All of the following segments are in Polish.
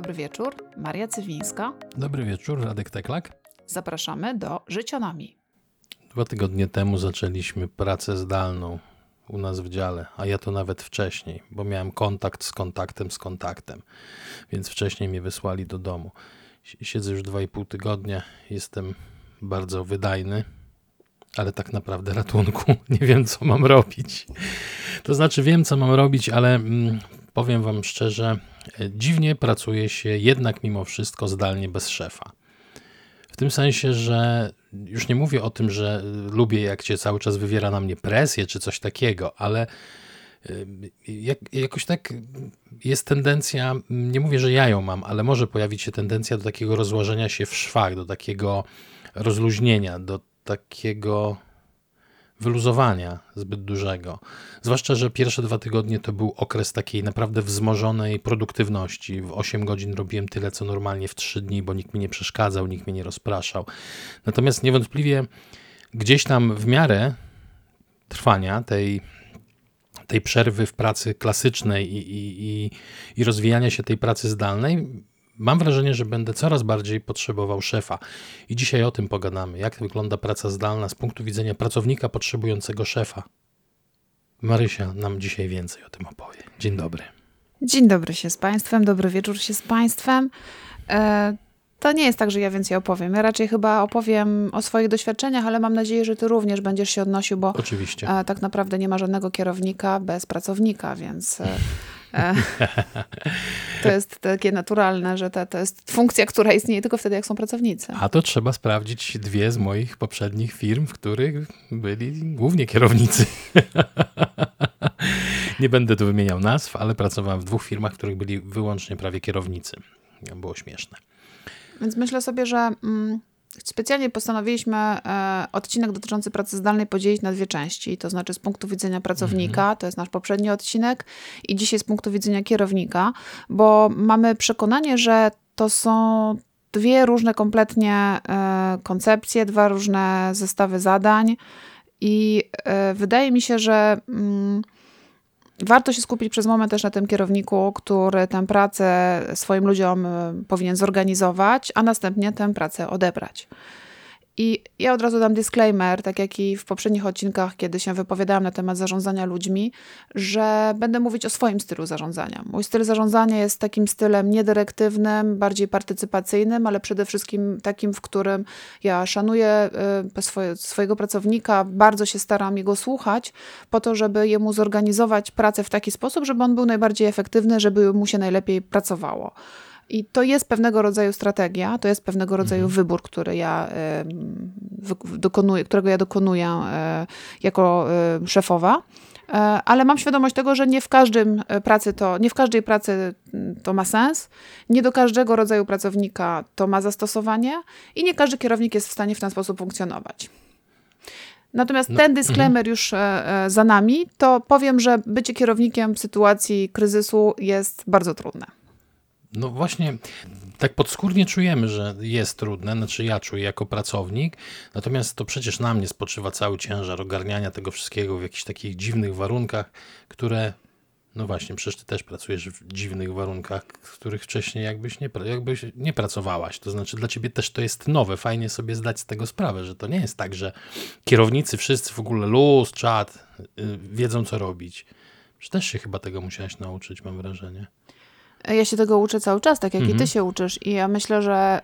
dobry wieczór. Maria Cywińska. Dobry wieczór, Radek Teklak. Zapraszamy do Życionami. Dwa tygodnie temu zaczęliśmy pracę zdalną u nas w dziale, a ja to nawet wcześniej, bo miałem kontakt z kontaktem z kontaktem, więc wcześniej mnie wysłali do domu. Siedzę już dwa i pół tygodnia, jestem bardzo wydajny, ale tak naprawdę ratunku nie wiem, co mam robić. To znaczy, wiem, co mam robić, ale mm, powiem Wam szczerze, e, dziwnie pracuje się jednak mimo wszystko zdalnie bez szefa. W tym sensie, że już nie mówię o tym, że lubię, jak cię cały czas wywiera na mnie presję czy coś takiego, ale e, jak, jakoś tak jest tendencja, nie mówię, że ja ją mam, ale może pojawić się tendencja do takiego rozłożenia się w szwach, do takiego rozluźnienia, do takiego wyluzowania zbyt dużego. Zwłaszcza, że pierwsze dwa tygodnie to był okres takiej naprawdę wzmożonej produktywności. W 8 godzin robiłem tyle, co normalnie w 3 dni, bo nikt mi nie przeszkadzał, nikt mnie nie rozpraszał. Natomiast niewątpliwie gdzieś tam w miarę trwania tej, tej przerwy w pracy klasycznej i, i, i, i rozwijania się tej pracy zdalnej, Mam wrażenie, że będę coraz bardziej potrzebował szefa. I dzisiaj o tym pogadamy. Jak wygląda praca zdalna z punktu widzenia pracownika potrzebującego szefa? Marysia nam dzisiaj więcej o tym opowie. Dzień dobry. Dzień dobry się z Państwem, dobry wieczór się z Państwem. E, to nie jest tak, że ja więcej opowiem. Ja raczej chyba opowiem o swoich doświadczeniach, ale mam nadzieję, że Ty również będziesz się odnosił, bo Oczywiście. E, tak naprawdę nie ma żadnego kierownika bez pracownika, więc. To jest takie naturalne, że to, to jest funkcja, która istnieje tylko wtedy, jak są pracownicy. A to trzeba sprawdzić dwie z moich poprzednich firm, w których byli głównie kierownicy. Nie będę tu wymieniał nazw, ale pracowałem w dwóch firmach, w których byli wyłącznie prawie kierownicy. Było śmieszne. Więc myślę sobie, że mm, Specjalnie postanowiliśmy e, odcinek dotyczący pracy zdalnej podzielić na dwie części, to znaczy z punktu widzenia pracownika, mhm. to jest nasz poprzedni odcinek, i dzisiaj z punktu widzenia kierownika, bo mamy przekonanie, że to są dwie różne kompletnie e, koncepcje, dwa różne zestawy zadań, i e, wydaje mi się, że. Mm, Warto się skupić przez moment też na tym kierowniku, który tę pracę swoim ludziom powinien zorganizować, a następnie tę pracę odebrać. I ja od razu dam disclaimer, tak jak i w poprzednich odcinkach, kiedy się wypowiadałam na temat zarządzania ludźmi, że będę mówić o swoim stylu zarządzania. Mój styl zarządzania jest takim stylem niedyrektywnym, bardziej partycypacyjnym, ale przede wszystkim takim, w którym ja szanuję y, swoje, swojego pracownika, bardzo się staram jego słuchać, po to, żeby jemu zorganizować pracę w taki sposób, żeby on był najbardziej efektywny, żeby mu się najlepiej pracowało. I to jest pewnego rodzaju strategia, to jest pewnego rodzaju mhm. wybór, który ja dokonuję, którego ja dokonuję e, jako e, szefowa. E, ale mam świadomość tego, że nie w każdym pracy to, nie w każdej pracy to ma sens, nie do każdego rodzaju pracownika to ma zastosowanie i nie każdy kierownik jest w stanie w ten sposób funkcjonować. Natomiast no, ten disclaimer mm. już za nami, to powiem, że bycie kierownikiem w sytuacji kryzysu jest bardzo trudne. No właśnie, tak podskórnie czujemy, że jest trudne, znaczy ja czuję jako pracownik, natomiast to przecież na mnie spoczywa cały ciężar ogarniania tego wszystkiego w jakichś takich dziwnych warunkach, które, no właśnie, przecież ty też pracujesz w dziwnych warunkach, w których wcześniej jakbyś nie, jakbyś nie pracowałaś. To znaczy dla ciebie też to jest nowe, fajnie sobie zdać z tego sprawę, że to nie jest tak, że kierownicy wszyscy w ogóle luz, czat, yy, wiedzą co robić. Że też się chyba tego musiałaś nauczyć, mam wrażenie. Ja się tego uczę cały czas, tak jak mhm. i ty mhm. się uczysz. I ja myślę, że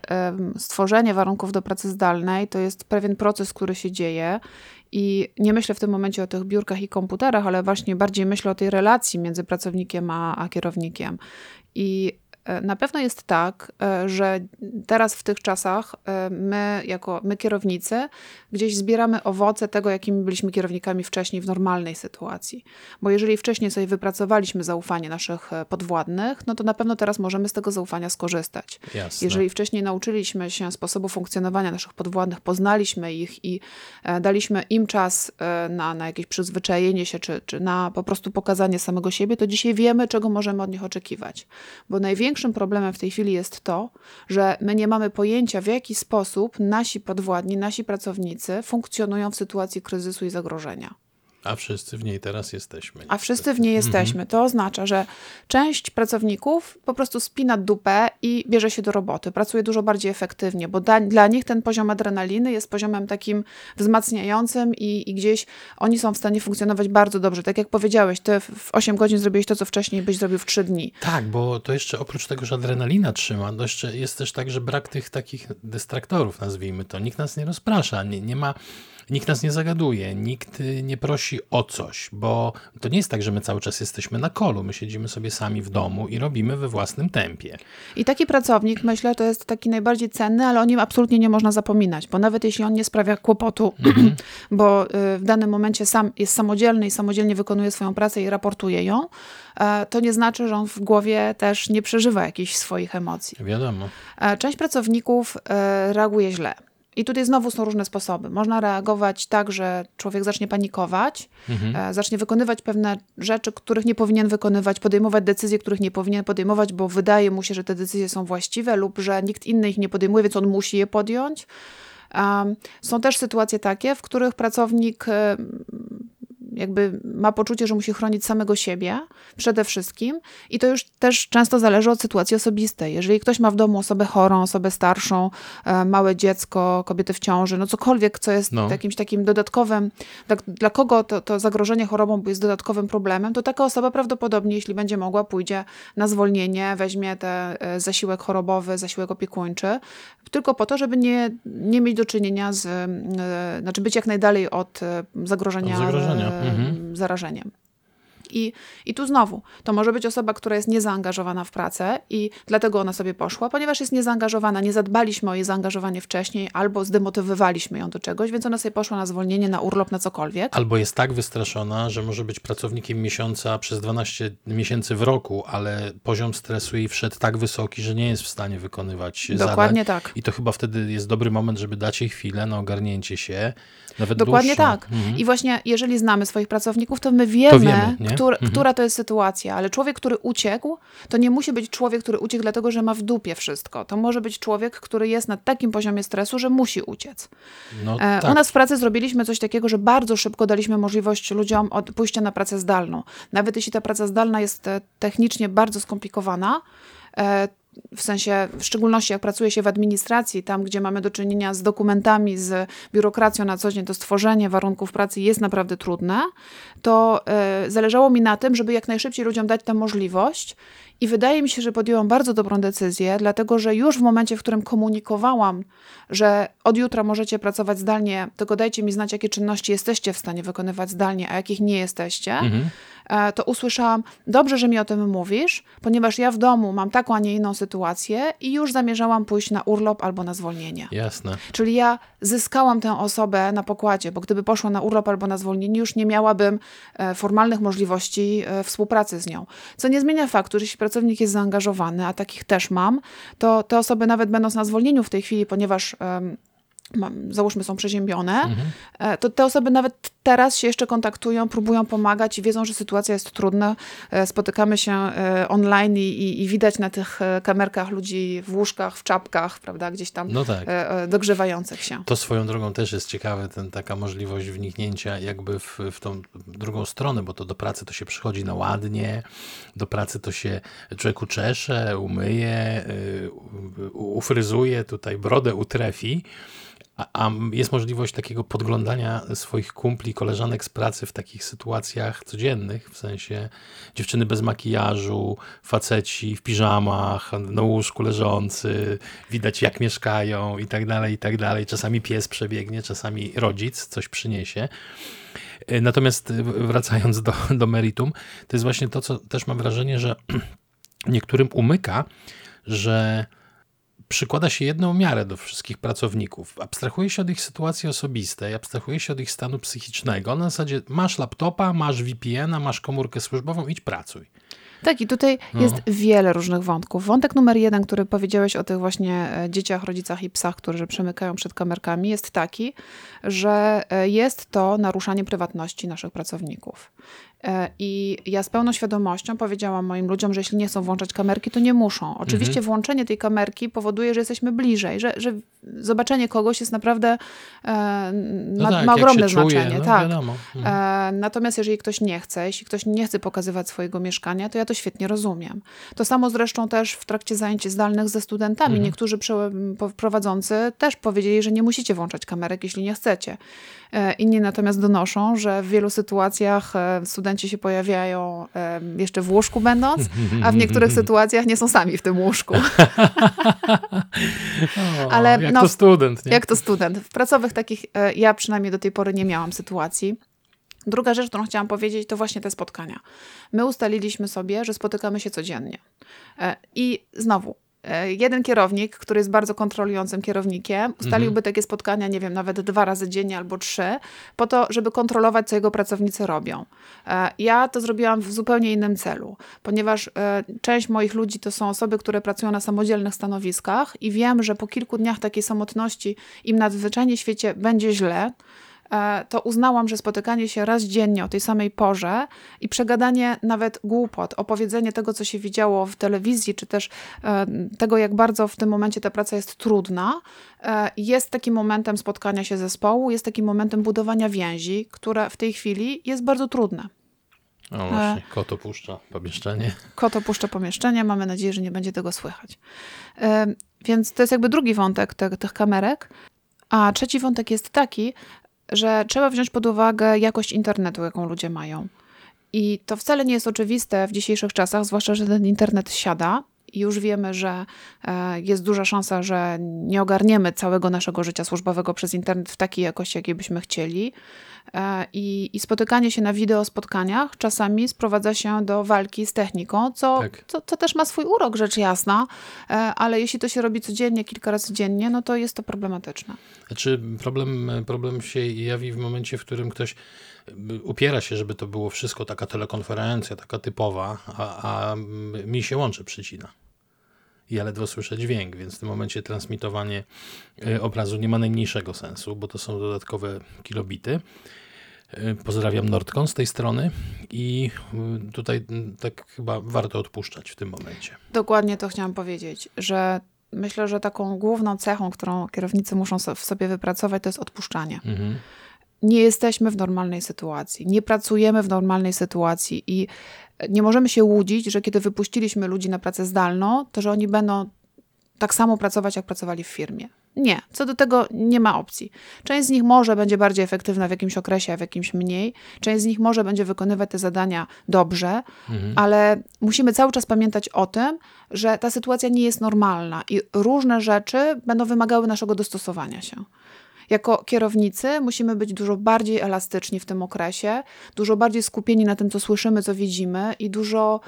stworzenie warunków do pracy zdalnej to jest pewien proces, który się dzieje. I nie myślę w tym momencie o tych biurkach i komputerach, ale właśnie bardziej myślę o tej relacji między pracownikiem a, a kierownikiem. I E, na pewno jest tak, e, że teraz w tych czasach e, my, jako my kierownicy, gdzieś zbieramy owoce tego, jakimi byliśmy kierownikami wcześniej w normalnej sytuacji. Bo jeżeli wcześniej sobie wypracowaliśmy zaufanie naszych podwładnych, no to na pewno teraz możemy z tego zaufania skorzystać. Jasne. Jeżeli wcześniej nauczyliśmy się sposobu funkcjonowania naszych podwładnych, poznaliśmy ich i daliśmy im czas na, na jakieś przyzwyczajenie się, czy, czy na po prostu pokazanie samego siebie, to dzisiaj wiemy, czego możemy od nich oczekiwać. Bo największe największym problemem w tej chwili jest to, że my nie mamy pojęcia, w jaki sposób nasi podwładni, nasi pracownicy funkcjonują w sytuacji kryzysu i zagrożenia. A wszyscy w niej teraz jesteśmy. A wszyscy w niej jesteśmy. To oznacza, że część pracowników po prostu spina dupę i bierze się do roboty. Pracuje dużo bardziej efektywnie, bo da, dla nich ten poziom adrenaliny jest poziomem takim wzmacniającym i, i gdzieś oni są w stanie funkcjonować bardzo dobrze. Tak jak powiedziałeś, ty w 8 godzin zrobiłeś to, co wcześniej byś zrobił w 3 dni. Tak, bo to jeszcze oprócz tego, że adrenalina trzyma, to jeszcze jest też tak, że brak tych takich dystraktorów, nazwijmy to. Nikt nas nie rozprasza, nie, nie ma nikt nas nie zagaduje, nikt y, nie prosi o coś, bo to nie jest tak, że my cały czas jesteśmy na kolu, my siedzimy sobie sami w domu i robimy we własnym tempie. I taki pracownik, myślę, to jest taki najbardziej cenny, ale o nim absolutnie nie można zapominać, bo nawet jeśli on nie sprawia kłopotu, mhm. bo y, w danym momencie sam jest samodzielny i samodzielnie wykonuje swoją pracę i raportuje ją, e, to nie znaczy, że on w głowie też nie przeżywa jakichś swoich emocji. Wiadomo. E, część pracowników e, reaguje źle. I tutaj znowu są różne sposoby. Można reagować tak, że człowiek zacznie panikować, mhm. E, zacznie wykonywać pewne rzeczy, których nie powinien wykonywać, podejmować decyzje, których nie powinien podejmować, bo wydaje mu się, że te decyzje są właściwe lub że nikt inny ich nie podejmuje, więc on musi je podjąć. Są też sytuacje takie, w których pracownik jakby ma poczucie, że musi chronić samego siebie przede wszystkim i to już też często zależy od sytuacji osobistej. Jeżeli ktoś ma w domu osobę chorą, osobę starszą, e, małe dziecko, kobietę w ciąży, no cokolwiek, co jest no. jakimś takim dodatkowym, dla, dla kogo to, to zagrożenie chorobą jest dodatkowym problemem, to taka osoba prawdopodobnie, jeśli będzie mogła, pójdzie na zwolnienie, weźmie ten e, zasiłek chorobowy, zasiłek opiekuńczy, tylko po to, żeby nie, nie mieć do czynienia z, e, znaczy być jak najdalej od zagrożenia, od zagrożenia mhm. zarażeniem. I, I tu znowu, to może być osoba, która jest niezaangażowana w pracę i dlatego ona sobie poszła, ponieważ jest niezaangażowana, nie zadbaliśmy o jej zaangażowanie wcześniej, albo zdemotywowaliśmy ją do czegoś, więc ona sobie poszła na zwolnienie, na urlop, na cokolwiek. Albo jest tak wystraszona, że może być pracownikiem miesiąca przez 12 miesięcy w roku, ale poziom stresu jej wszedł tak wysoki, że nie jest w stanie wykonywać Dokładnie zadań. tak. I to chyba wtedy jest dobry moment, żeby dać jej chwilę na ogarnięcie się, nawet Dokładnie dłuższą. tak. Mhm. I właśnie jeżeli znamy swoich pracowników, to my wiemy, to wiemy która, mhm. która to jest sytuacja. Ale człowiek, który uciekł, to nie musi być człowiek, który uciekł dlatego, że ma w dupie wszystko. To może być człowiek, który jest na takim poziomie stresu, że musi uciec. No, e, tak. U nas w pracy zrobiliśmy coś takiego, że bardzo szybko daliśmy możliwość ludziom od pójścia na pracę zdalną. Nawet jeśli ta praca zdalna jest e, technicznie bardzo skomplikowana, e, w sensie, w szczególności jak pracuje się w administracji, tam gdzie mamy do czynienia z dokumentami, z biurokracją na co dzień, to stworzenie warunków pracy jest naprawdę trudne, to y, zależało mi na tym, żeby jak najszybciej ludziom dać tę możliwość i wydaje mi się, że podjęłam bardzo dobrą decyzję, dlatego że już w momencie, w którym komunikowałam, że od jutra możecie pracować zdalnie, tylko dajcie mi znać, jakie czynności jesteście w stanie wykonywać zdalnie, a jakich nie jesteście, mhm. E, to usłyszałam, dobrze, że mi o tym mówisz, ponieważ ja w domu mam taką, a nie inną sytuację i już zamierzałam pójść na urlop albo na zwolnienie. Jasne. Czyli ja zyskałam tę osobę na pokładzie, bo gdyby poszła na urlop albo na zwolnienie, już nie miałabym e, formalnych możliwości e, współpracy z nią. Co nie zmienia faktu, że jeśli pracownik jest zaangażowany, a takich też mam, to te osoby nawet będąc na zwolnieniu w tej chwili, ponieważ załóżmy są przeziębione, mhm. E, to te osoby nawet teraz się jeszcze kontaktują, próbują pomagać i wiedzą, że sytuacja jest trudna. E, spotykamy się e, online i, i widać na tych kamerkach ludzi w łóżkach, w czapkach, prawda, gdzieś tam no tak. dogrzewających się. To swoją drogą też jest ciekawe, ten, taka możliwość wniknięcia jakby w, w tą drugą stronę, bo to do pracy to się przychodzi na ładnie, do pracy to się człowiek uczesze, umyje, ufryzuje, tutaj brodę utrefi, a, a, jest możliwość takiego podglądania swoich kumpli, koleżanek z pracy w takich sytuacjach codziennych, w sensie dziewczyny bez makijażu, faceci w piżamach, na łóżku leżący, widać jak mieszkają i tak dalej, i tak dalej. Czasami pies przebiegnie, czasami rodzic coś przyniesie. Natomiast wracając do, do meritum, to jest właśnie to, co też mam wrażenie, że niektórym umyka, że przykłada się jedną miarę do wszystkich pracowników. Abstrahuje się od ich sytuacji osobistej, abstrahuje się od ich stanu psychicznego. Na zasadzie masz laptopa, masz VPN-a, masz komórkę służbową, idź pracuj. Tak, i tutaj no. jest wiele różnych wątków. Wątek numer jeden, który powiedziałeś o tych właśnie e, dzieciach, rodzicach i psach, którzy przemykają przed kamerkami, jest taki, że e, jest to naruszanie prywatności naszych pracowników. E, I ja z pełną świadomością powiedziałam moim ludziom, że jeśli nie chcą włączać kamerki, to nie muszą. Oczywiście mhm. włączenie tej kamerki powoduje, że jesteśmy bliżej, że, że zobaczenie kogoś jest naprawdę e, no ma, tak, ma ogromne znaczenie. Czuje, no, tak. Mhm. E, natomiast jeżeli ktoś nie chce, jeśli ktoś nie chce pokazywać swojego mieszkania, to ja to świetnie rozumiem. To samo zresztą też w trakcie zajęć zdalnych ze studentami. Mhm. Niektórzy prowadzący też powiedzieli, że nie musicie włączać kamerek, jeśli nie chcecie. E, inni natomiast donoszą, że w wielu sytuacjach e, studenci się pojawiają e, jeszcze w łóżku będąc, a w niektórych sytuacjach nie są sami w tym łóżku. o, Ale, jak no, to student. Nie? Jak to student. W pracowych takich ja przynajmniej do tej pory nie miałam sytuacji. Druga rzecz, którą chciałam powiedzieć, to właśnie te spotkania. My ustaliliśmy sobie, że spotykamy się codziennie. I znowu, E, jeden kierownik, który jest bardzo kontrolującym kierownikiem, ustaliłby mhm. takie spotkania, nie wiem, nawet dwa razy dziennie albo trzy, po to, żeby kontrolować, co jego pracownicy robią. E, ja to zrobiłam w zupełnie innym celu, ponieważ e, część moich ludzi to są osoby, które pracują na samodzielnych stanowiskach i wiem, że po kilku dniach takiej samotności im nadzwyczajnie w świecie będzie źle, E, to uznałam, że spotykanie się raz dziennie o tej samej porze i przegadanie nawet głupot, opowiedzenie tego, co się widziało w telewizji, czy też e, tego, jak bardzo w tym momencie ta praca jest trudna, e, jest takim momentem spotkania się zespołu, jest takim momentem budowania więzi, które w tej chwili jest bardzo trudne. O właśnie, kot opuszcza pomieszczenie. Kot opuszcza pomieszczenie, mamy nadzieję, że nie będzie tego słychać. Więc to jest jakby drugi wątek te, tych kamerek. A trzeci wątek jest taki, że trzeba wziąć pod uwagę jakość internetu, jaką ludzie mają. I to wcale nie jest oczywiste w dzisiejszych czasach, zwłaszcza, że ten internet siada. I już wiemy, że e, jest duża szansa, że nie ogarniemy całego naszego życia służbowego przez internet w takiej jakości, jakiej byśmy chcieli. E, I, I, spotykanie się na wideo spotkaniach czasami sprowadza się do walki z techniką, co, tak. co, co, też ma swój urok, rzecz jasna, e, ale jeśli to się robi codziennie, kilka razy dziennie, no to jest to problematyczne. Znaczy problem, problem się jawi w momencie, w którym ktoś upiera się, żeby to było wszystko taka telekonferencja, taka typowa, a, a mi się łączy przycina ja ledwo słyszę dźwięk, więc w tym momencie transmitowanie e, obrazu nie ma najmniejszego sensu, bo to są dodatkowe kilobity. E, pozdrawiam Nordcon z tej strony i e, tutaj tak chyba warto odpuszczać w tym momencie. Dokładnie to chciałam powiedzieć, że myślę, że taką główną cechą, którą kierownicy muszą w sobie wypracować, to jest odpuszczanie. Mhm nie jesteśmy w normalnej sytuacji, nie pracujemy w normalnej sytuacji i nie możemy się łudzić, że kiedy wypuściliśmy ludzi na pracę zdalną, to że oni będą tak samo pracować, jak pracowali w firmie. Nie, co do tego nie ma opcji. Część z nich może będzie bardziej efektywna w jakimś okresie, a w jakimś mniej. Część z nich może będzie wykonywać te zadania dobrze, mhm. ale musimy cały czas pamiętać o tym, że ta sytuacja nie jest normalna i różne rzeczy będą wymagały naszego dostosowania się. Jako kierownicy musimy być dużo bardziej elastyczni w tym okresie, dużo bardziej skupieni na tym, co słyszymy, co widzimy i dużo.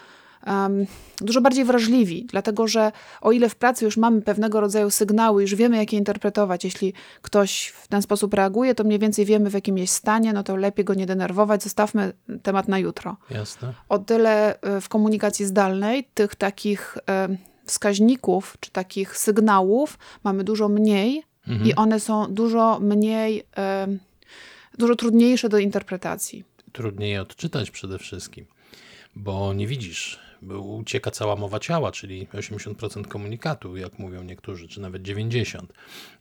Um, dużo bardziej wrażliwi, dlatego że o ile w pracy już mamy pewnego rodzaju sygnały, już wiemy, jak je interpretować, jeśli ktoś w ten sposób reaguje, to mniej więcej wiemy, w jakim jest stanie, no to lepiej go nie denerwować, zostawmy temat na jutro. Jasne. O tyle e, w komunikacji zdalnej tych takich wskaźników czy takich sygnałów mamy dużo mniej, Mhm. I one są dużo mniej, dużo trudniejsze do interpretacji. Trudniej je odczytać przede wszystkim, bo nie widzisz, ucieka cała mowa ciała, czyli 80% komunikatu, jak mówią niektórzy, czy nawet 90%.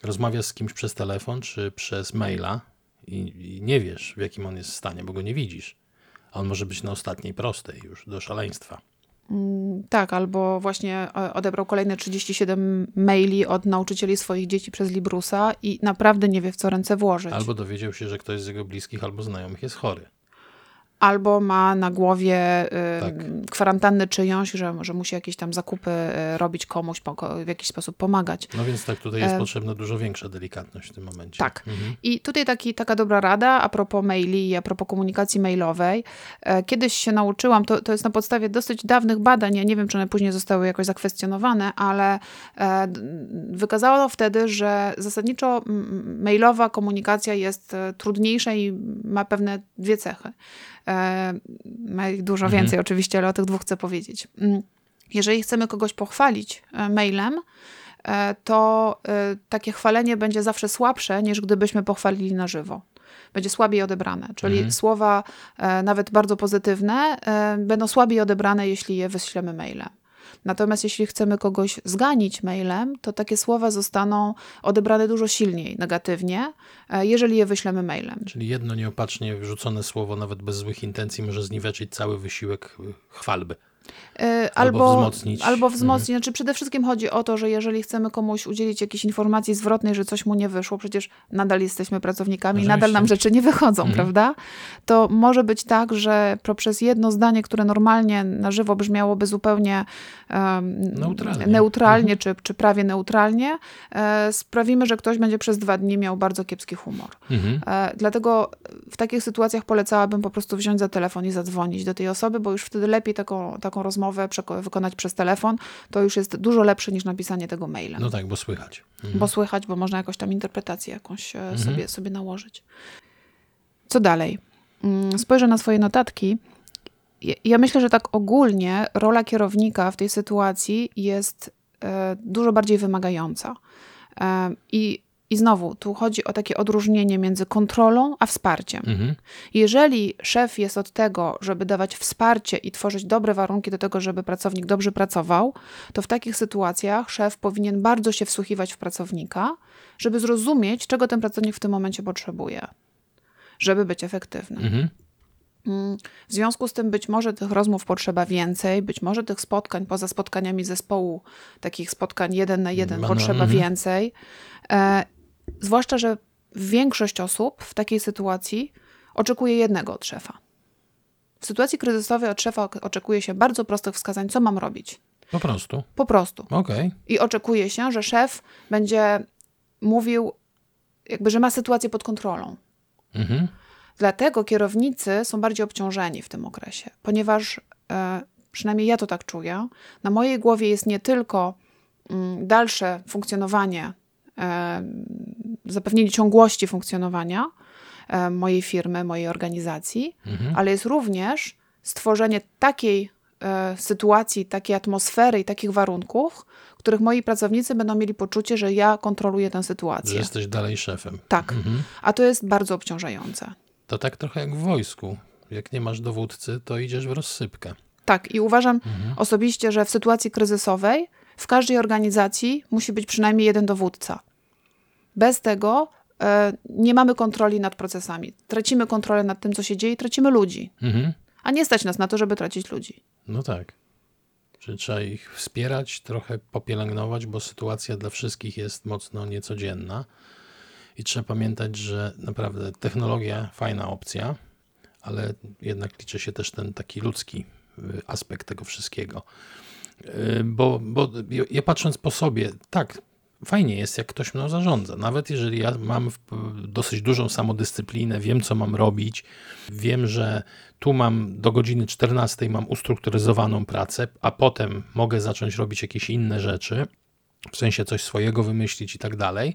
Rozmawiasz z kimś przez telefon czy przez maila i, i nie wiesz, w jakim on jest stanie, bo go nie widzisz. A on może być na ostatniej prostej już do szaleństwa. Mm, tak, albo właśnie e, odebrał kolejne 37 maili od nauczycieli swoich dzieci przez Librusa i naprawdę nie wie, w co ręce włożyć. Albo dowiedział się, że ktoś z jego bliskich albo znajomych jest chory albo ma na głowie y, tak. kwarantannę czyjąś, że, że musi jakieś tam zakupy y, robić komuś, w jakiś sposób pomagać. No więc tak, tutaj jest e... potrzebna dużo większa delikatność w tym momencie. Tak. Mhm. I tutaj taki, taka dobra rada a propos maili, a propos komunikacji mailowej. E, kiedyś się nauczyłam, to, to jest na podstawie dosyć dawnych badań, ja nie wiem, czy one później zostały jakoś zakwestionowane, ale e, wykazano wtedy, że zasadniczo mailowa komunikacja jest e, trudniejsza i ma pewne dwie cechy. E, ma ich dużo mhm. więcej oczywiście, ale o tych dwóch chcę powiedzieć. Mm, jeżeli chcemy kogoś pochwalić e, mailem, e, to takie chwalenie będzie zawsze słabsze, niż gdybyśmy pochwalili na żywo. będzie słabiej odebrane. Czyli mhm. słowa nawet bardzo pozytywne będą słabiej odebrane, jeśli je wyślemy mailem. Natomiast jeśli chcemy kogoś zganić mailem, to takie słowa zostaną odebrane dużo silniej negatywnie, e, jeżeli je wyślemy mailem. Czyli jedno nieopatrznie wrzucone słowo, nawet bez złych intencji, może zniweczyć cały wysiłek chwalby. Y, albo, albo wzmocnić. Albo wzmocnić. Mhm. Znaczy przede wszystkim chodzi o to, że jeżeli chcemy komuś udzielić jakiejś informacji zwrotnej, że coś mu nie wyszło, przecież nadal jesteśmy pracownikami, Oczywiście. nadal nam rzeczy nie wychodzą, mhm. prawda? To może być tak, że poprzez jedno zdanie, które normalnie na żywo brzmiałoby zupełnie um, neutralnie, neutralnie mhm. czy, czy prawie neutralnie, e, sprawimy, że ktoś będzie przez dwa dni miał bardzo kiepski humor. E, dlatego w takich sytuacjach polecałabym po prostu wziąć za telefon i zadzwonić do tej osoby, bo już wtedy lepiej taką, taką rozmowę wykonać przez telefon, to już jest dużo lepsze niż napisanie tego maila. No tak, bo słychać. Mhm. Bo słychać, bo można jakoś tam interpretację jakąś e, mhm. sobie, sobie nałożyć. Co dalej? Mm, spojrzę na swoje notatki. Ja myślę, że tak ogólnie rola kierownika w tej sytuacji jest e, dużo bardziej wymagająca. E, I i znowu, tu chodzi o takie odróżnienie między kontrolą a wsparciem. Mhm. Jeżeli szef jest od tego, żeby dawać wsparcie i tworzyć dobre warunki do tego, żeby pracownik dobrze pracował, to w takich sytuacjach szef powinien bardzo się wsłuchiwać w pracownika, żeby zrozumieć, czego ten pracownik w tym momencie potrzebuje, żeby być efektywny. Mhm. Mm, w związku z tym być może tych rozmów potrzeba więcej, być może tych spotkań poza spotkaniami zespołu, takich spotkań jeden na jeden potrzeba mhm. więcej. Zwłaszcza, że większość osób w takiej sytuacji oczekuje jednego od szefa. W sytuacji kryzysowej od szefa oczekuje się bardzo prostych wskazań, co mam robić. Po prostu. Po prostu. Okay. I oczekuje się, że szef będzie mówił, jakby, że ma sytuację pod kontrolą. Mhm. Dlatego kierownicy są bardziej obciążeni w tym okresie, ponieważ e, przynajmniej ja to tak czuję. Na mojej głowie jest nie tylko mm, dalsze funkcjonowanie zapewnienie ciągłości funkcjonowania mojej firmy, mojej organizacji, mhm. ale jest również stworzenie takiej e, sytuacji, takiej atmosfery i takich warunków, w których moi pracownicy będą mieli poczucie, że ja kontroluję tę sytuację. Że jesteś dalej szefem. Tak, mhm. a to jest bardzo obciążające. To tak trochę jak w wojsku. Jak nie masz dowódcy, to idziesz w rozsypkę. Tak, i uważam mhm. osobiście, że w sytuacji kryzysowej w każdej organizacji musi być przynajmniej jeden dowódca. Bez tego e, nie mamy kontroli nad procesami. Tracimy kontrolę nad tym, co się dzieje, tracimy ludzi. Mhm. A nie stać nas na to, żeby tracić ludzi. No tak. Że trzeba ich wspierać, trochę popielęgnować, bo sytuacja dla wszystkich jest mocno niecodzienna. I trzeba pamiętać, że naprawdę technologia fajna opcja, ale jednak liczy się też ten taki ludzki y, aspekt tego wszystkiego. Y, bo, bo ja patrząc po sobie, tak, fajnie jest, jak ktoś mną zarządza. Nawet jeżeli ja mam dosyć dużą samodyscyplinę, wiem, co mam robić, wiem, że tu mam do godziny 14 mam ustrukturyzowaną pracę, a potem mogę zacząć robić jakieś inne rzeczy, w sensie coś swojego wymyślić i tak dalej,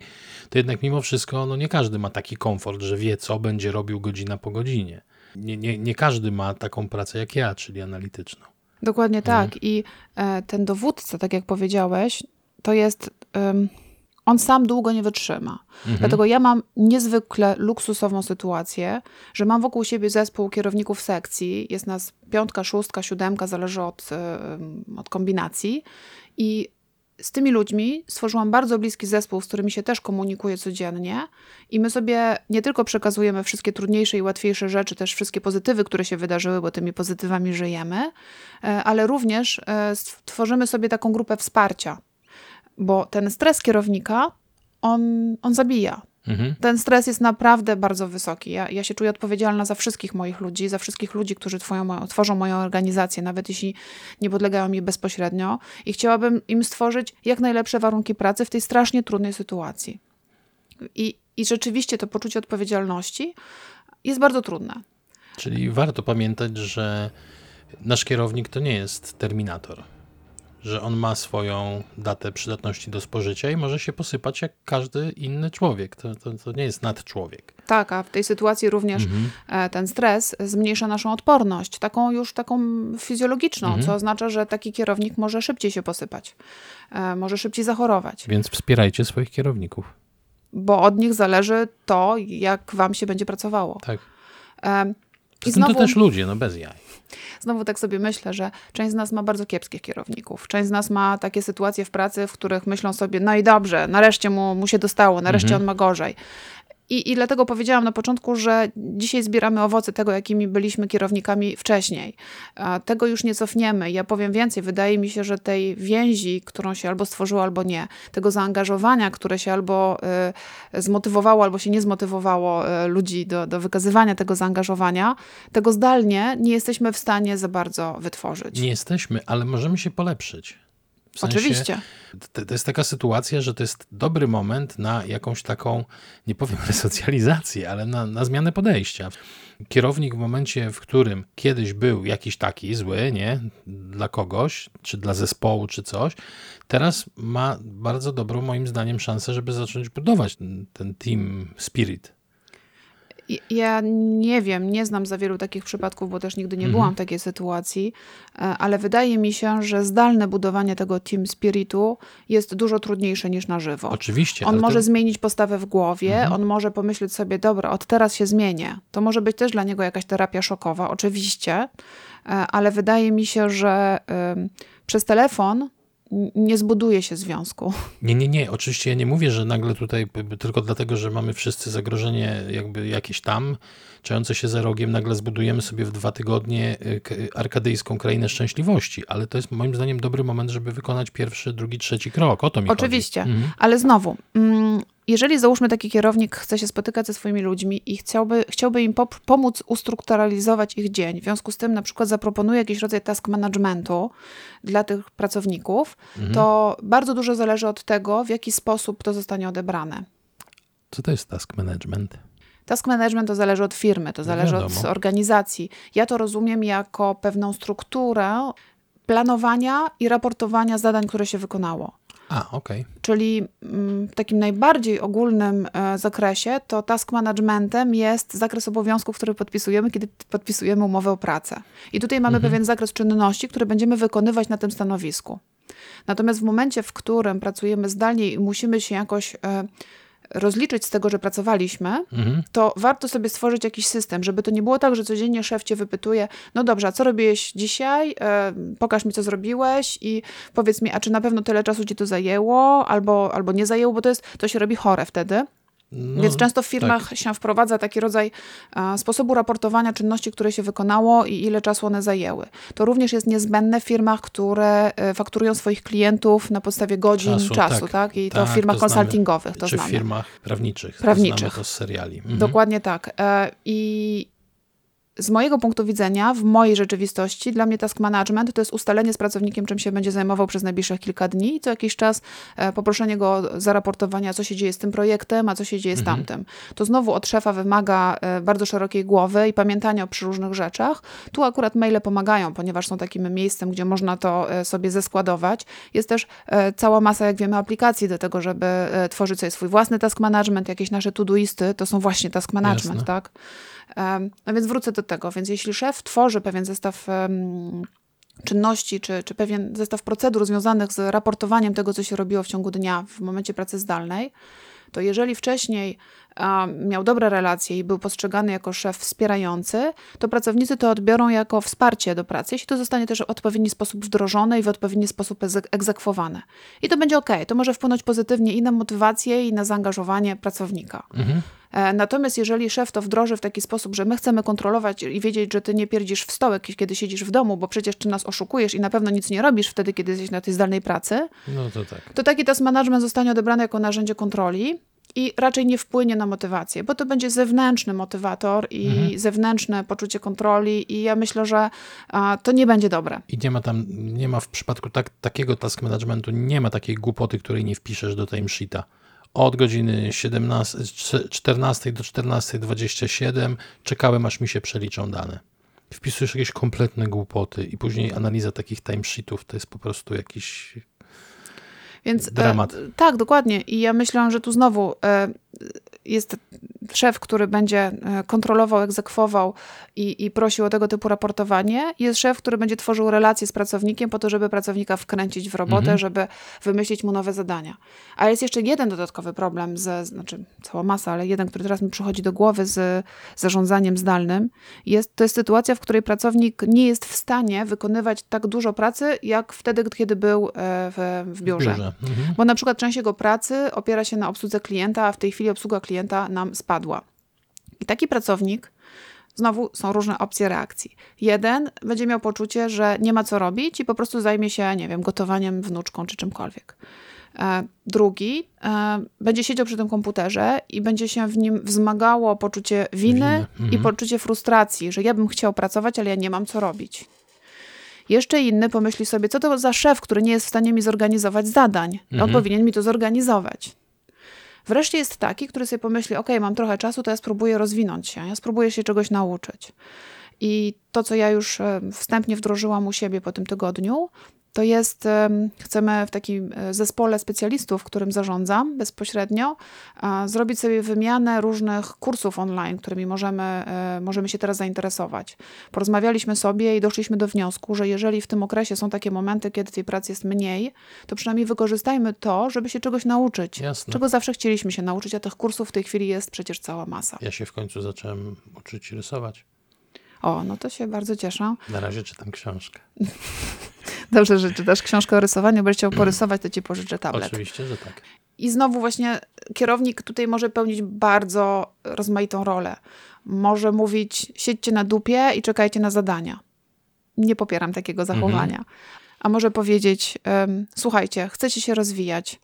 to jednak mimo wszystko no nie każdy ma taki komfort, że wie, co będzie robił godzina po godzinie. Nie, nie, nie każdy ma taką pracę jak ja, czyli analityczną. Dokładnie tak. Mhm. I e, ten dowódca, tak jak powiedziałeś, to jest. Um, on sam długo nie wytrzyma. Mhm. Dlatego ja mam niezwykle luksusową sytuację, że mam wokół siebie zespół kierowników sekcji. Jest nas piątka, szóstka, siódemka, zależy od, od kombinacji. I z tymi ludźmi stworzyłam bardzo bliski zespół, z którymi się też komunikuję codziennie i my sobie nie tylko przekazujemy wszystkie trudniejsze i łatwiejsze rzeczy, też wszystkie pozytywy, które się wydarzyły, bo tymi pozytywami żyjemy, e, ale również e, stworzymy sobie taką grupę wsparcia bo ten stres kierownika, on, on zabija. Mhm. Ten stres jest naprawdę bardzo wysoki. Ja, ja się czuję odpowiedzialna za wszystkich moich ludzi, za wszystkich ludzi, którzy twoją, tworzą moją organizację, nawet jeśli nie podlegają mi bezpośrednio. I chciałabym im stworzyć jak najlepsze warunki pracy w tej strasznie trudnej sytuacji. I, i rzeczywiście to poczucie odpowiedzialności jest bardzo trudne. Czyli warto pamiętać, że nasz kierownik to nie jest terminator że on ma swoją datę przydatności do spożycia i może się posypać jak każdy inny człowiek. To, to, to nie jest nadczłowiek. Tak, a w tej sytuacji również mhm. E, ten stres zmniejsza naszą odporność, taką już taką fizjologiczną, mhm. co oznacza, że taki kierownik może szybciej się posypać, e, może szybciej zachorować. Więc wspierajcie swoich kierowników. bo od nich zależy to, jak wam się będzie pracowało. Tak. Znowu... znowu, To też ludzie, no bez jaj. znowu tak sobie myślę, że część z nas ma bardzo kiepskich kierowników. Część z nas ma takie sytuacje w pracy, w których myślą sobie, no i dobrze, nareszcie mu, mu się dostało, nareszcie Mhm. on ma gorzej. I, I dlatego powiedziałam na początku, że dzisiaj zbieramy owoce tego, jakimi byliśmy kierownikami wcześniej. Tego już nie cofniemy. Ja powiem więcej. Wydaje mi się, że tej więzi, którą się albo stworzyło, albo nie, tego zaangażowania, które się albo y, zmotywowało, albo się nie zmotywowało y, ludzi do, do wykazywania tego zaangażowania, tego zdalnie nie jesteśmy w stanie za bardzo wytworzyć. Nie jesteśmy, ale możemy się polepszyć. W sensie, Oczywiście. To, to jest taka sytuacja, że to jest dobry moment na jakąś taką, nie powiem resocjalizację, ale na, na zmianę podejścia. Kierownik w momencie, w którym kiedyś był jakiś taki zły, nie, dla kogoś, czy dla zespołu, czy coś, teraz ma bardzo dobrą, moim zdaniem, szansę, żeby zacząć budować ten, ten team spirit. Ja nie wiem, nie znam za wielu takich przypadków, bo też nigdy nie byłam w takiej sytuacji, e, ale wydaje mi się, że zdalne budowanie tego team spiritu jest dużo trudniejsze niż na żywo. Oczywiście. On może to, zmienić postawę w głowie, Mhm. on może pomyśleć sobie, dobra, od teraz się zmienię. To może być też dla niego jakaś terapia szokowa, oczywiście, e, ale wydaje mi się, że przez telefon nie zbuduje się związku. Nie, nie, nie. Oczywiście ja nie mówię, że nagle tutaj tylko dlatego, że mamy wszyscy zagrożenie jakby jakieś tam, czające się za rogiem, nagle zbudujemy sobie w dwa tygodnie y, arkadyjską krainę szczęśliwości, ale to jest moim zdaniem dobry moment, żeby wykonać pierwszy, drugi, trzeci krok. O to mi Oczywiście, chodzi. Mhm. ale znowu, mm, jeżeli załóżmy taki kierownik chce się spotykać ze swoimi ludźmi i chciałby, chciałby im pomóc ustrukturalizować ich dzień, w związku z tym na przykład zaproponuje jakiś rodzaj task managementu dla tych pracowników, Mhm. to bardzo dużo zależy od tego, w jaki sposób to zostanie odebrane. Co to jest task management? Task management to zależy od firmy, to zależy od organizacji. Ja to rozumiem jako pewną strukturę planowania i raportowania zadań, które się wykonało. A, okej. Czyli mm, w takim najbardziej ogólnym e, zakresie to task managementem jest zakres obowiązków, które podpisujemy, kiedy podpisujemy umowę o pracę. I tutaj mamy pewien zakres czynności, które będziemy wykonywać na tym stanowisku. Natomiast w momencie, w którym pracujemy zdalnie i musimy się jakoś e, rozliczyć z tego, że pracowaliśmy, Mhm. to warto sobie stworzyć jakiś system, żeby to nie było tak, że codziennie szef cię wypytuje, no dobrze, a co robiłeś dzisiaj? E, pokaż mi, co zrobiłeś i powiedz mi, a czy na pewno tyle czasu ci to zajęło, albo, albo nie zajęło, bo to, jest, to się robi chore wtedy. No, Więc często w firmach tak. się wprowadza taki rodzaj e, sposobu raportowania czynności, które się wykonało i ile czasu one zajęły. To również jest niezbędne w firmach, które e, fakturują swoich klientów na podstawie godzin czasu, Czasu, tak. tak. I to Tak, w firmach to znamy. konsultingowych to Czy znamy. w firmach prawniczych. Prawniczych. Znamy to z seriali. Mhm. Dokładnie tak. E, I z mojego punktu widzenia, w mojej rzeczywistości, dla mnie task management to jest ustalenie z pracownikiem, czym się będzie zajmował przez najbliższych kilka dni i co jakiś czas e, poproszenie go o zaraportowania, co się dzieje z tym projektem, a co się dzieje z tamtym. To znowu od szefa wymaga e, bardzo szerokiej głowy i pamiętania o przeróżnych rzeczach. Tu akurat maile pomagają, ponieważ są takim miejscem, gdzie można to e, sobie zeskładować. Jest też cała masa, jak wiemy, aplikacji do tego, żeby tworzyć sobie swój własny task management, jakieś nasze todoisty, to są właśnie task management, Jasne. tak? No więc wrócę do tego. Więc jeśli szef tworzy pewien zestaw czynności, czy, czy pewien zestaw procedur związanych z raportowaniem tego, co się robiło w ciągu dnia w momencie pracy zdalnej, to jeżeli wcześniej miał dobre relacje i był postrzegany jako szef wspierający, to pracownicy to odbiorą jako wsparcie do pracy, jeśli to zostanie też w odpowiedni sposób wdrożone i w odpowiedni sposób egzek- egzekwowane. I to będzie ok, to może wpłynąć pozytywnie i na motywację, i na zaangażowanie pracownika. E, Natomiast jeżeli szef to wdroży w taki sposób, że my chcemy kontrolować i wiedzieć, że ty nie pierdzisz w stołek, kiedy siedzisz w domu, bo przecież ty nas oszukujesz i na pewno nic nie robisz wtedy, kiedy jesteś na tej zdalnej pracy, No to tak. to taki task management zostanie odebrany jako narzędzie kontroli i raczej nie wpłynie na motywację, bo to będzie zewnętrzny motywator i zewnętrzne poczucie kontroli i ja myślę, że a, to nie będzie dobre. I nie ma tam, nie ma w przypadku tak, takiego task managementu, nie ma takiej głupoty, której nie wpiszesz do timesheeta. Od godziny 17, 14 do 14.27 czekałem, aż mi się przeliczą dane. Wpisujesz jakieś kompletne głupoty i później analiza takich timesheetów to jest po prostu jakiś... Więc, Dramat. E, tak, dokładnie. I ja myślę, że tu znowu e, jest szef, który będzie e, kontrolował, egzekwował i, i prosił o tego typu raportowanie. Jest szef, który będzie tworzył relacje z pracownikiem po to, żeby pracownika wkręcić w robotę, Mhm. żeby wymyślić mu nowe zadania. A jest jeszcze jeden dodatkowy problem, ze, znaczy cała masa, ale jeden, który teraz mi przychodzi do głowy z zarządzaniem zdalnym. Jest, to jest sytuacja, w której pracownik nie jest w stanie wykonywać tak dużo pracy, jak wtedy, kiedy był w, w biurze. Biurze. Mhm. Bo na przykład część jego pracy opiera się na obsłudze klienta, a w tej chwili obsługa klienta nam spadła. I taki pracownik, znowu są różne opcje reakcji. Jeden będzie miał poczucie, że nie ma co robić i po prostu zajmie się, nie wiem, gotowaniem, wnuczką czy czymkolwiek. E, Drugi e, będzie siedział przy tym komputerze i będzie się w nim wzmagało poczucie winy Winy, i mhm. poczucie frustracji, że ja bym chciał pracować, ale ja nie mam co robić. Jeszcze inny pomyśli sobie, co to za szef, który nie jest w stanie mi zorganizować zadań. On Mhm. powinien mi to zorganizować. Wreszcie jest taki, który sobie pomyśli, ok, mam trochę czasu, to ja spróbuję rozwinąć się, ja spróbuję się czegoś nauczyć. I to, co ja już e, wstępnie wdrożyłam u siebie po tym tygodniu, to jest, em, chcemy w takim e, zespole specjalistów, którym zarządzam bezpośrednio, zrobić sobie wymianę różnych kursów online, którymi możemy, e, możemy się teraz zainteresować. Porozmawialiśmy sobie i doszliśmy do wniosku, że jeżeli w tym okresie są takie momenty, kiedy tej pracy jest mniej, to przynajmniej wykorzystajmy to, żeby się czegoś nauczyć. Jasne. Czego zawsze chcieliśmy się nauczyć, a tych kursów w tej chwili jest przecież cała masa. Ja się w końcu zacząłem uczyć rysować. O, no to się bardzo cieszę. Na razie czytam książkę. Dobrze, że czytasz książkę o rysowaniu, będziesz chciał porysować, to ci pożyczę tablet. Oczywiście, że tak. I znowu właśnie kierownik tutaj może pełnić bardzo rozmaitą rolę. Może mówić, siedźcie na dupie i czekajcie na zadania. Nie popieram takiego zachowania. A może powiedzieć, słuchajcie, chcecie się rozwijać.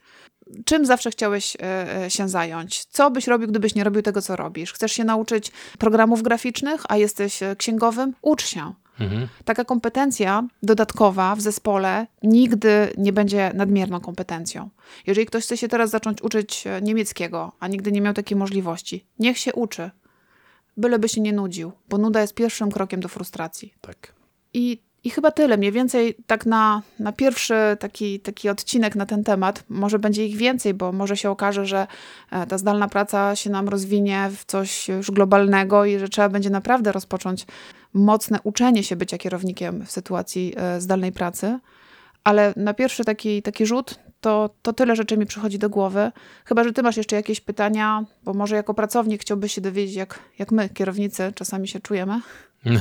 Czym zawsze chciałeś e, e, się zająć? Co byś robił, gdybyś nie robił tego, co robisz? Chcesz się nauczyć programów graficznych, a jesteś e, księgowym? Ucz się. Mhm. Taka kompetencja dodatkowa w zespole nigdy nie będzie nadmierną kompetencją. Jeżeli ktoś chce się teraz zacząć uczyć niemieckiego, a nigdy nie miał takiej możliwości, niech się uczy. Byleby się nie nudził, bo nuda jest pierwszym krokiem do frustracji. Tak. I, i chyba tyle. Mniej więcej tak na, na pierwszy taki, taki odcinek na ten temat. Może będzie ich więcej, bo może się okaże, że e, ta zdalna praca się nam rozwinie w coś już globalnego i że trzeba będzie naprawdę rozpocząć mocne uczenie się bycia kierownikiem w sytuacji e, zdalnej pracy. Ale na pierwszy taki, taki rzut to, to tyle rzeczy mi przychodzi do głowy. Chyba, że ty masz jeszcze jakieś pytania, bo może jako pracownik chciałbyś się dowiedzieć, jak, jak my, kierownicy, czasami się czujemy.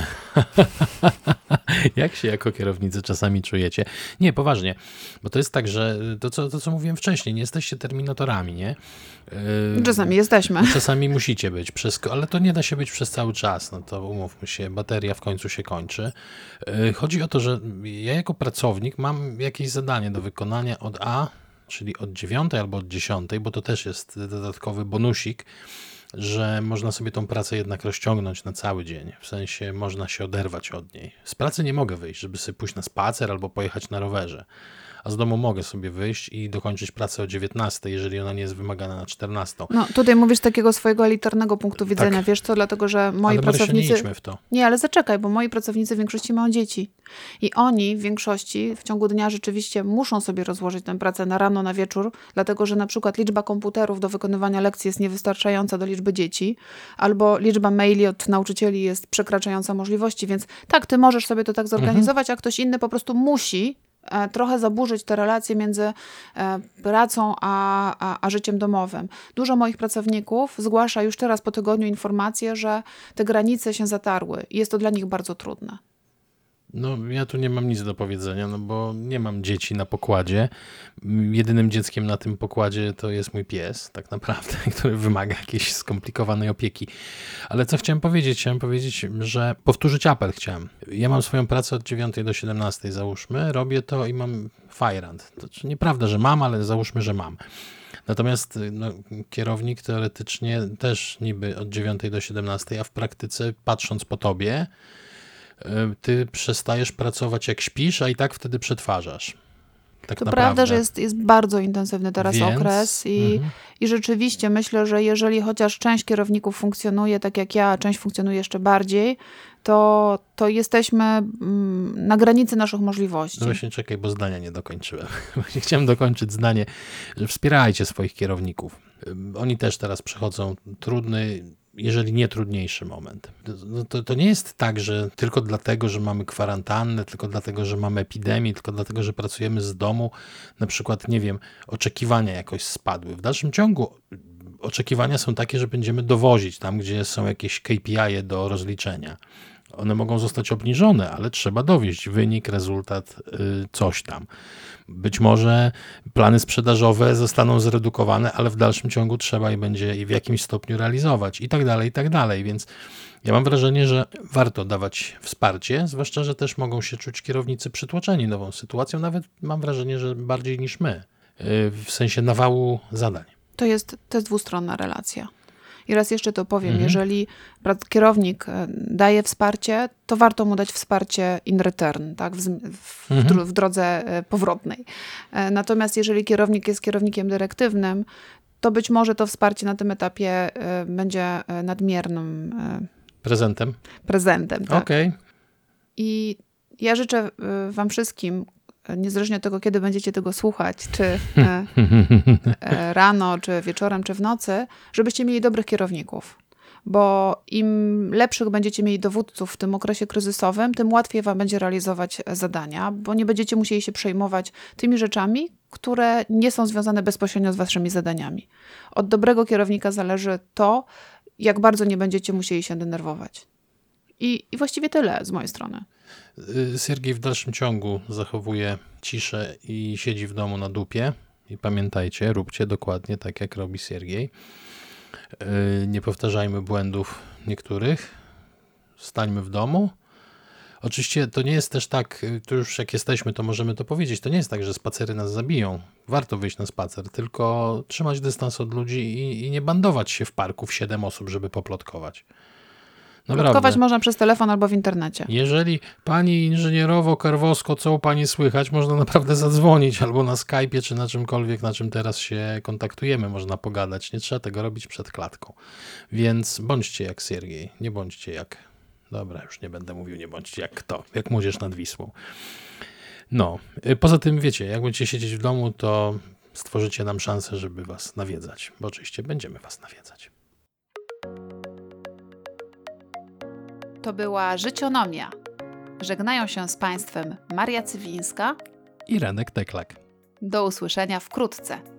Jak się jako kierownicy czasami czujecie? Nie, poważnie, bo to jest tak, że to co, to, co mówiłem wcześniej, nie jesteście terminatorami, nie? Yy, Czasami jesteśmy. Czasami musicie być, przez, ale to nie da się być przez cały czas. No to umówmy się, bateria w końcu się kończy. Yy, Chodzi o to, że ja jako pracownik mam jakieś zadanie do wykonania od A, czyli od 9 albo od 10, bo to też jest dodatkowy bonusik, że można sobie tą pracę jednak rozciągnąć na cały dzień. W sensie można się oderwać od niej. Z pracy nie mogę wyjść, żeby sobie pójść na spacer albo pojechać na rowerze. A z domu mogę sobie wyjść i dokończyć pracę o 19, jeżeli ona nie jest wymagana na 14. No, tutaj mówisz takiego swojego elitarnego punktu widzenia, wiesz co, dlatego że moi Tak. Ale nie pracownicy... idźmy w to. Nie, ale zaczekaj, bo moi pracownicy w większości mają dzieci. I oni w większości w ciągu dnia rzeczywiście muszą sobie rozłożyć tę pracę na rano, na wieczór, dlatego że na przykład liczba komputerów do wykonywania lekcji jest niewystarczająca do liczby dzieci, albo liczba maili od nauczycieli jest przekraczająca możliwości, więc tak, ty możesz sobie to tak zorganizować, a ktoś inny po prostu musi trochę zaburzyć te relacje między e, pracą a, a, a życiem domowym. Dużo moich pracowników zgłasza już teraz po tygodniu informację, że te granice się zatarły i jest to dla nich bardzo trudne. No, ja tu nie mam nic do powiedzenia, no bo nie mam dzieci na pokładzie. Jedynym dzieckiem na tym pokładzie to jest mój pies, tak naprawdę, który wymaga jakiejś skomplikowanej opieki. Ale co chciałem powiedzieć? Chciałem powiedzieć, że powtórzyć apel chciałem. Ja mam swoją pracę od 9 do 17, załóżmy, robię to i mam fajrant. To znaczy, nieprawda, że mam, ale załóżmy, że mam. Natomiast no, kierownik teoretycznie też niby od 9 do 17, a w praktyce, patrząc po tobie, ty przestajesz pracować jak śpisz, a i tak wtedy przetwarzasz. Tak to naprawdę. prawda, że jest, jest bardzo intensywny teraz Więc, okres i, mhm. i rzeczywiście myślę, że jeżeli chociaż część kierowników funkcjonuje tak jak ja, a część funkcjonuje jeszcze bardziej, to, to jesteśmy mm, na granicy naszych możliwości. No właśnie czekaj, bo zdania nie dokończyłem. Chciałem dokończyć zdanie, że wspierajcie swoich kierowników. Oni też teraz przechodzą trudny, jeżeli nie trudniejszy moment. No to, to nie jest tak, że tylko dlatego, że mamy kwarantannę, tylko dlatego, że mamy epidemię, tylko dlatego, że pracujemy z domu, na przykład, nie wiem, oczekiwania jakoś spadły. W dalszym ciągu oczekiwania są takie, że będziemy dowozić tam, gdzie są jakieś KPI do rozliczenia. One mogą zostać obniżone, ale trzeba dowieść wynik, rezultat, y, coś tam. Być może plany sprzedażowe zostaną zredukowane, ale w dalszym ciągu trzeba je będzie i w jakimś stopniu realizować i tak dalej, i tak dalej. Więc ja mam wrażenie, że warto dawać wsparcie, zwłaszcza, że też mogą się czuć kierownicy przytłoczeni nową sytuacją, nawet mam wrażenie, że bardziej niż my, y, w sensie nawału zadań. To jest, to jest dwustronna relacja. I raz jeszcze to powiem, Mhm. jeżeli kierownik e, daje wsparcie, to warto mu dać wsparcie in return, tak, w, w, Mhm. w drodze e, powrotnej. E, Natomiast jeżeli kierownik jest kierownikiem dyrektywnym, to być może to wsparcie na tym etapie będzie nadmiernym Prezentem? prezentem. Tak? Okej. I ja życzę Wam wszystkim, niezależnie od tego, kiedy będziecie tego słuchać, czy e, e, rano, czy wieczorem, czy w nocy, żebyście mieli dobrych kierowników. Bo im lepszych będziecie mieli dowódców w tym okresie kryzysowym, tym łatwiej Wam będzie realizować e, zadania, bo nie będziecie musieli się przejmować tymi rzeczami, które nie są związane bezpośrednio z Waszymi zadaniami. Od dobrego kierownika zależy to, jak bardzo nie będziecie musieli się denerwować. I, I właściwie tyle z mojej strony. Y, Siergiej w dalszym ciągu zachowuje ciszę i siedzi w domu na dupie. I pamiętajcie, róbcie dokładnie tak, jak robi Siergiej. Y, Nie powtarzajmy błędów niektórych. Stańmy w domu. Oczywiście to nie jest też tak, y, tu już jak jesteśmy, to możemy to powiedzieć. To nie jest tak, że spacery nas zabiją. Warto wyjść na spacer, tylko trzymać dystans od ludzi i, i nie bandować się w parku w siedem osób, żeby poplotkować. Plotkować Naprawdę. można przez telefon albo w internecie. Jeżeli pani inżynierowo Karwosko, co u pani słychać, można naprawdę zadzwonić albo na Skype'ie, czy na czymkolwiek, na czym teraz się kontaktujemy, można pogadać. Nie trzeba tego robić przed klatką. Więc bądźcie jak Siergiej, nie bądźcie jak. Dobra, już nie będę mówił, nie bądźcie jak kto, jak młodzież nad Wisłą. No, y, poza tym wiecie, jak będziecie siedzieć w domu, to stworzycie nam szansę, żeby was nawiedzać, bo oczywiście będziemy was nawiedzać. To była Życionomia. Żegnają się z Państwem Maria Cywińska. I Renek Teklak. Do usłyszenia wkrótce.